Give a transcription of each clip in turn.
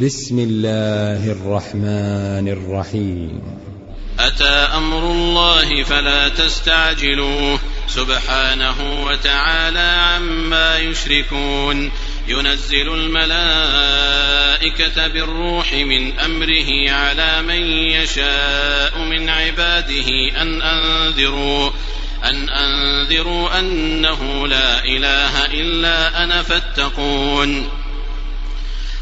بسم الله الرحمن الرحيم. أتى أمر الله فلا تستعجلوه. سبحانه وتعالى عما يشركون. ينزل الملائكة بالروح من أمره على من يشاء من عباده أن أنذروا أن أنذروا أنه لا إله إلا أنا فاتقون.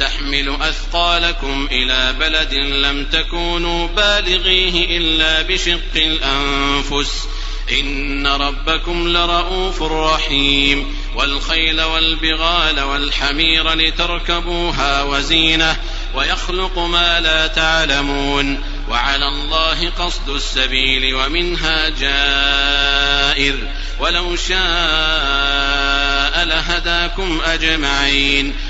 وتحمل أثقالكم إلى بلد لم تكونوا بالغيه إلا بشق الأنفس. إن ربكم لرؤوف رحيم. والخيل والبغال والحمير لتركبوها وزينة ويخلق ما لا تعلمون. وعلى الله قصد السبيل ومنها جائر. ولو شاء لهداكم أجمعين.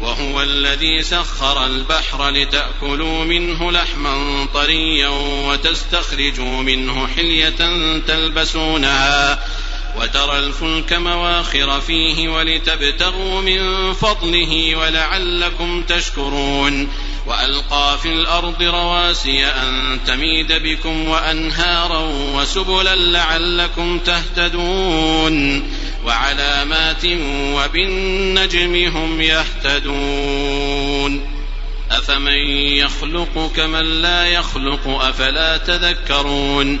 وهو الذي سخر البحر لتأكلوا منه لحما طريا وتستخرجوا منه حلية تلبسونها. وترى الفلك مواخر فيه ولتبتغوا من فضله ولعلكم تشكرون وألقى في الأرض رواسي أن تميد بكم وأنهارا وسبلا لعلكم تهتدون وعلامات وبالنجم هم يهتدون أفمن يخلق كمن لا يخلق أفلا تذكرون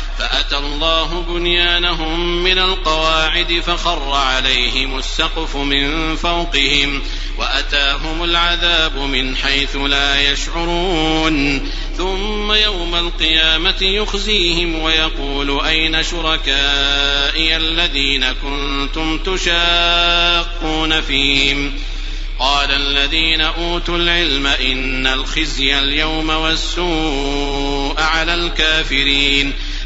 فأتى الله بنيانهم من القواعد فخر عليهم السقف من فوقهم وأتاهم العذاب من حيث لا يشعرون. ثم يوم القيامة يخزيهم ويقول أين شركائي الذين كنتم تشاقون فيهم؟ قال الذين أوتوا العلم إن الخزي اليوم والسوء على الكافرين.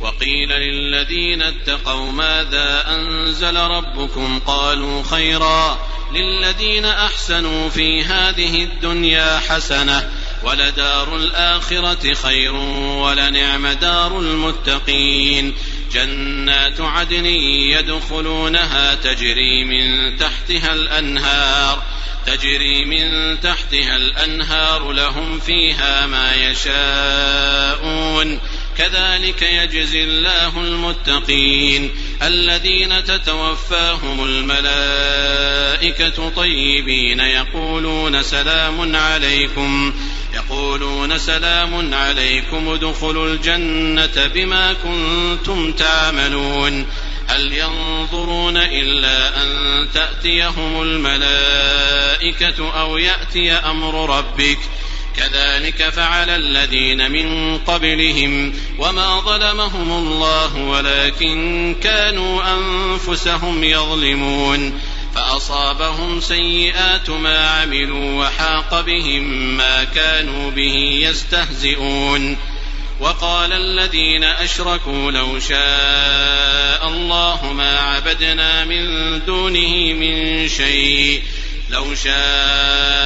وقيل للذين اتقوا ماذا أنزل ربكم قالوا خيرا للذين أحسنوا في هذه الدنيا حسنة ولدار الآخرة خير ولنعم دار المتقين جنات عدن يدخلونها تجري من تحتها الأنهار تجري من تحتها الأنهار لهم فيها ما يشاءون كذلك يجزي الله المتقين الذين تتوفاهم الملائكة طيبين يقولون سلام عليكم يقولون سلام عليكم ادخلوا الجنة بما كنتم تعملون هل ينظرون إلا أن تأتيهم الملائكة أو يأتي أمر ربك كذلك فعل الذين من قبلهم وما ظلمهم الله ولكن كانوا أنفسهم يظلمون فأصابهم سيئات ما عملوا وحاق بهم ما كانوا به يستهزئون وقال الذين أشركوا لو شاء الله ما عبدنا من دونه من شيء لو شاء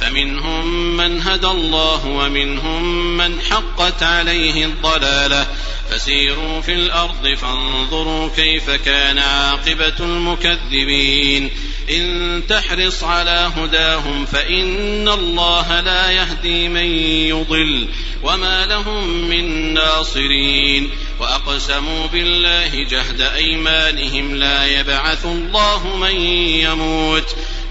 فمنهم من هدى الله ومنهم من حقت عليه الضلاله. فسيروا في الأرض فانظروا كيف كان عاقبة المكذبين. إن تحرص على هداهم فإن الله لا يهدي من يضل. وما لهم من ناصرين. وأقسموا بالله جهد أيمانهم لا يبعث الله من يموت.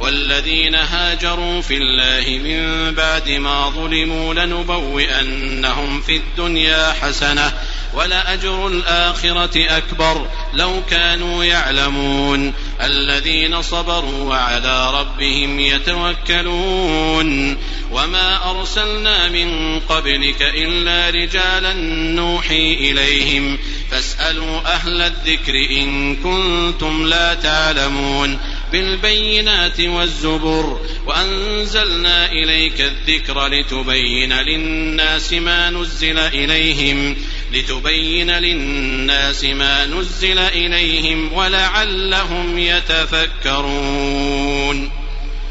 والذين هاجروا في الله من بعد ما ظلموا لنبوئنهم في الدنيا حسنة ولأجر الآخرة أكبر لو كانوا يعلمون الذين صبروا وعلى ربهم يتوكلون وما أرسلنا من قبلك إلا رجالا نوحي إليهم فاسألوا أهل الذكر إن كنتم لا تعلمون بالبينات والزبر وأنزلنا إليك الذكر لتبين للناس ما نزل إليهم لتبين للناس ما نزل إليهم ولعلهم يتفكرون.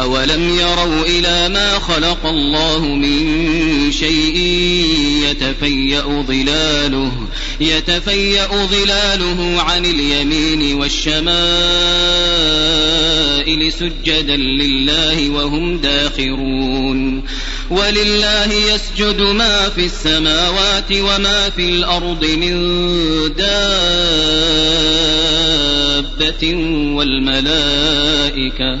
أولم يروا إلى ما خلق الله من شيء يتفيأ ظلاله يتفيأ ظلاله عن اليمين والشمائل سجدا لله وهم داخرون. ولله يسجد ما في السماوات وما في الأرض من دابة والملائكة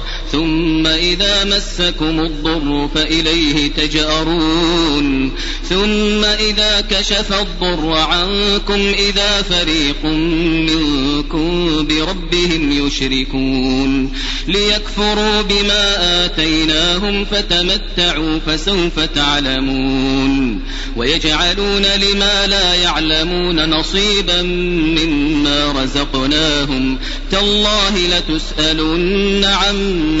ثم إذا مسكم الضر فإليه تجأرون. ثم إذا كشف الضر عنكم إذا فريق منكم بربهم يشركون. ليكفروا بما آتيناهم فتمتعوا فسوف تعلمون. ويجعلون لما لا يعلمون نصيبا مما رزقناهم. تالله لتسألن عما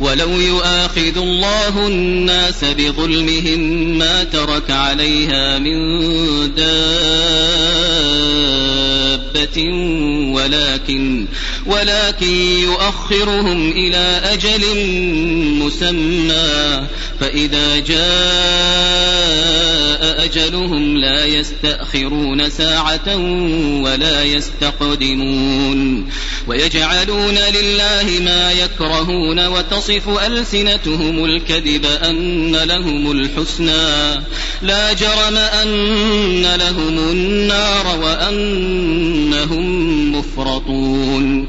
ولو يؤاخذ الله الناس بظلمهم ما ترك عليها من دابة ولكن ولكن يؤخرهم إلى أجل مسمى فإذا جاء أجلهم لا يستأخرون ساعة ولا يستقدمون. ويجعلون لله ما يكرهون وتصف ألسنتهم الكذب أن لهم الحسنى. لا جرم أن لهم النار وأنهم مفرطون.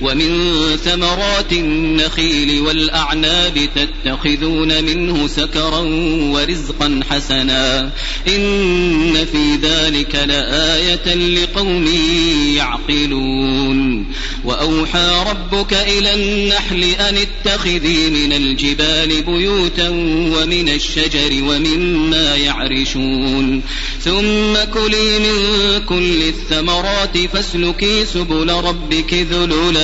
ومن ثمرات النخيل والأعناب تتخذون منه سكرا ورزقا حسنا. إن في ذلك لآية لقوم يعقلون. وأوحى ربك إلى النحل أن اتخذي من الجبال بيوتا ومن الشجر ومما يعرشون. ثم كلي من كل الثمرات فاسلكي سبل ربك ذللا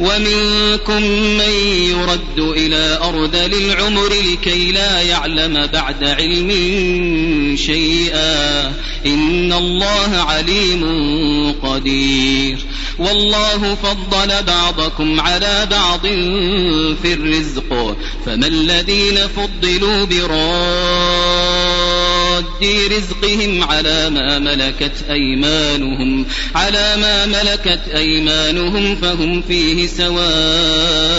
ومنكم من يرد إلى أرض للعمر لكي لا يعلم بعد علم شيئا. إن الله عليم قدير. والله فضل بعضكم على بعض في الرزق. فما الذين فضلوا براد رزقهم على ما ملكت أيمانهم على ما ملكت أيمانهم فهم فيه سواء.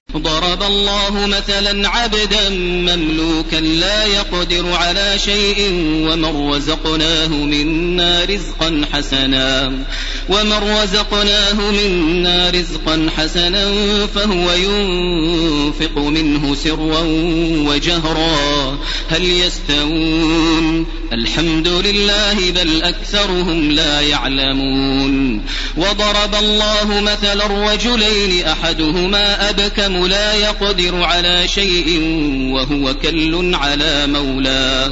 ضرب الله مثلا عبدا مملوكا لا يقدر على شيء ومن رزقناه منا رزقا حسنا. ومن رزقناه منا رزقا حسنا فهو ينفق منه سرا وجهرا. هل يستوون؟ الحمد لله بل أكثرهم لا يعلمون. وضرب الله مثلا الرجلين أحدهما أبكم لا يقدر على شيء وهو كل على مولاه.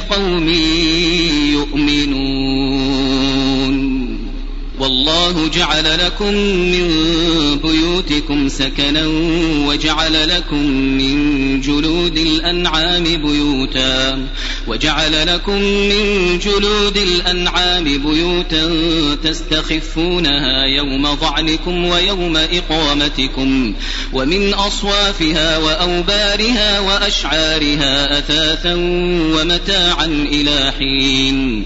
لقوم يؤمنون. والله جعل لكم من بيوتكم سكنا وجعل لكم من جلود الأنعام بيوتا وجعل لكم من جلود الأنعام بيوتا تستخفونها يوم ظعنكم ويوم إقامتكم ومن أصوافها وأوبارها وأشعارها أثاثا ومتاعا إلى حين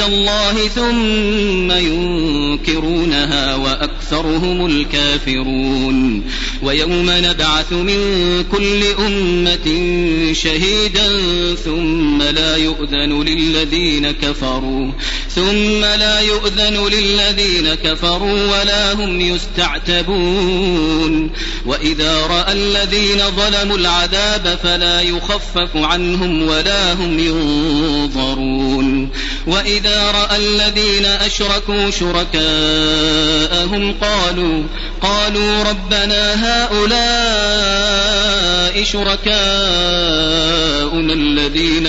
الله ثم ينكرونها وأكثرهم الكافرون. ويوم نبعث من كل أمة شهيدا ثم لا يؤذن للذين كفروا. ثم لا يؤذن للذين كفروا ولا هم يستعتبون. وإذا رأى الذين ظلموا العذاب فلا يخفف عنهم ولا هم ينظرون. وإذا رأى الذين أشركوا شركاءهم قالوا قالوا ربنا هؤلاء شركاؤنا الذين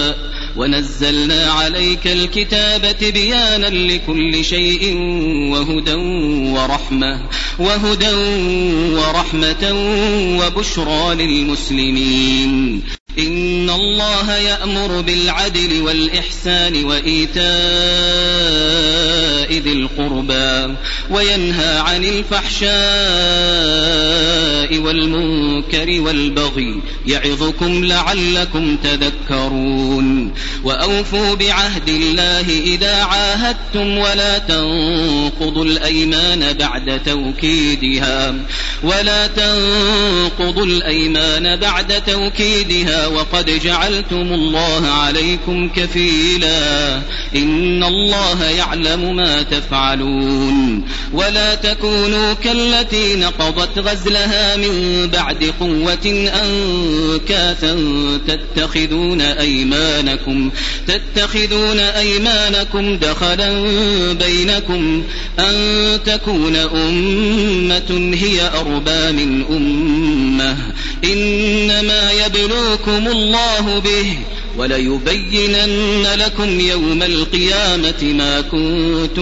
ونزلنا عليك الكتاب بيانا لكل شيء وهدى ورحمة وهدى ورحمة وبشرى للمسلمين. إن الله يأمر بالعدل والإحسان وإيتاء ذي القربى وينهى عن الفحشاء والمنكر والبغي يعظكم لعلكم تذكرون وأوفوا بعهد الله إذا عاهدتم ولا تنقضوا الأيمان بعد توكيدها ولا تنقضوا الأيمان بعد توكيدها وقد جعلتم الله عليكم كفيلا إن الله يعلم ما تفعلون. ولا تكونوا كالتي نقضت غزلها من بعد قوة أنكاثا تتخذون أيمانكم تتخذون أيمانكم دخلا بينكم. أن تكون أمة هي أربى من أمة. إنما يبلوكم الله به وليبينن لكم يوم القيامة ما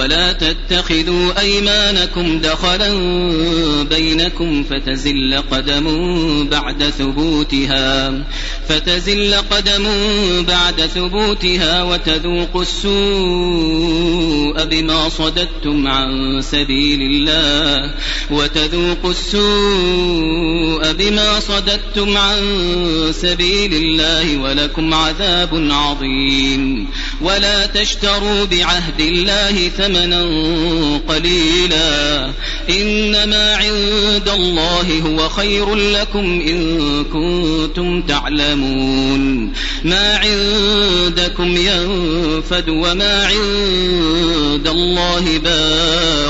ولا تتخذوا أيمانكم دخلا بينكم فتزل قدم بعد ثبوتها فتزل قدم بعد ثبوتها وتذوقوا السوء بما صددتم عن سبيل الله وتذوقوا السوء بما صددتم عن سبيل الله ولكم عذاب عظيم. ولا تشتروا بعهد الله ثمنا قليلا. إنما عند الله هو خير لكم إن كنتم تعلمون. ما عندكم ينفد وما عند الله باق.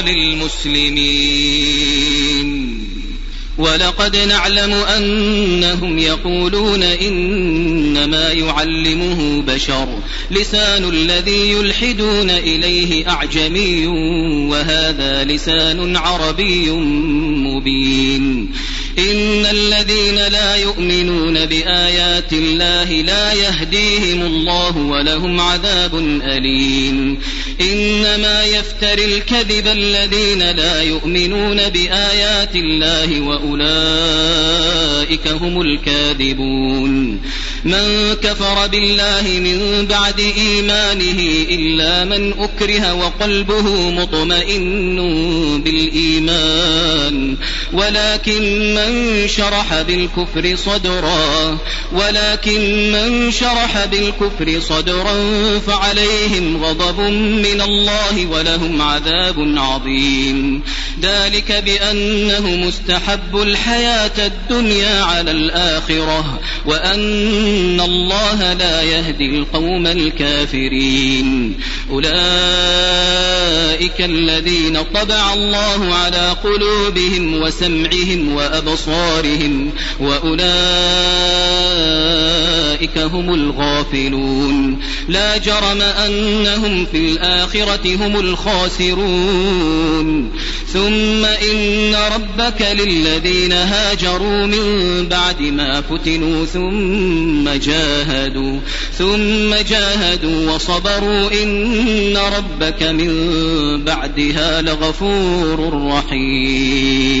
للمسلمين. ولقد نعلم أنهم يقولون إنما يعلمه بشر. لسان الذي يلحدون إليه أعجمي وهذا لسان عربي مبين. إن الذين لا يؤمنون بآيات الله لا يهديهم الله ولهم عذاب أليم. إنما يفتري الكذب الذين لا يؤمنون بآيات الله وأولئك هم الكاذبون. من كفر بالله من بعد إيمانه إلا من أكره وقلبه مطمئن بالإيمان. ولكن من شرح بالكفر صدرا ولكن من شرح بالكفر صدرا فعليهم غضب من الله ولهم عذاب عظيم. ذلك بأنه مستحب الحياة الدنيا على الآخرة وأن إن الله لا يهدي القوم الكافرين أولئك الذين طبع الله على قلوبهم وسمعهم وأبصارهم وأولئك هم الغافلون لا جرم أنهم في الآخرة هم الخاسرون ثم إن ربك للذين هاجروا من بعد ما فتنوا ثم جاهدوا ثم جاهدوا وصبروا إن ربك من بعدها لغفور رحيم.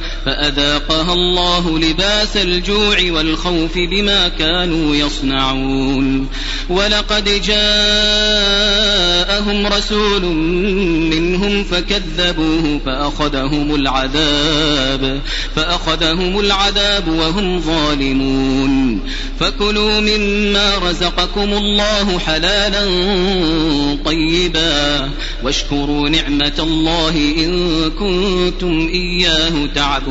فأذاقها الله لباس الجوع والخوف بما كانوا يصنعون. ولقد جاءهم رسول منهم فكذبوه فأخذهم العذاب فأخذهم العذاب وهم ظالمون. فكلوا مما رزقكم الله حلالا طيبا واشكروا نعمة الله إن كنتم إياه تعبدون.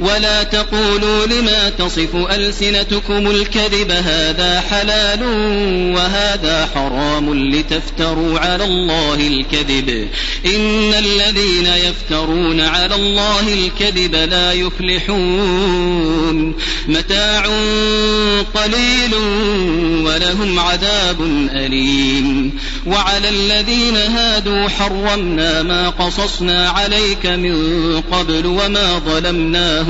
ولا تقولوا لما تصف ألسنتكم الكذب هذا حلال وهذا حرام لتفتروا على الله الكذب. إن الذين يفترون على الله الكذب لا يفلحون. متاع قليل ولهم عذاب أليم. وعلى الذين هادوا حرمنا ما قصصنا عليك من قبل وما ظلمناهم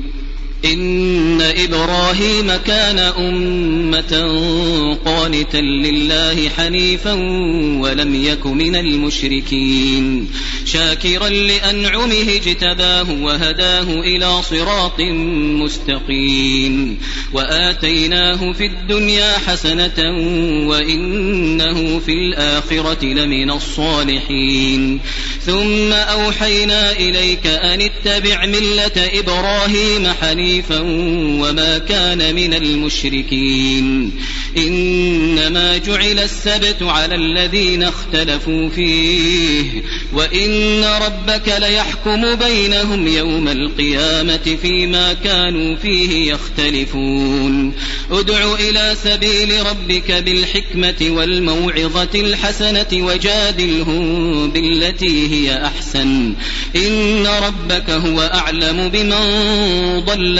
إن إبراهيم كان أمة قانتا لله حنيفا ولم يك من المشركين. شاكرا لأنعمه اجتباه وهداه إلى صراط مستقيم. وآتيناه في الدنيا حسنة وإنه في الآخرة لمن الصالحين. ثم أوحينا إليك أن اتبع ملة إبراهيم حنيفا وما كان من المشركين. إنما جعل السبت على الذين اختلفوا فيه. وإن ربك ليحكم بينهم يوم القيامة فيما كانوا فيه يختلفون. ادع إلى سبيل ربك بالحكمة والموعظة الحسنة وجادلهم بالتي هي أحسن. إن ربك هو أعلم بمن ضل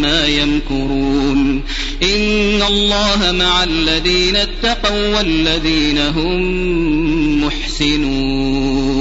ما يمكرون. إن الله مع الذين اتقوا والذين هم محسنون.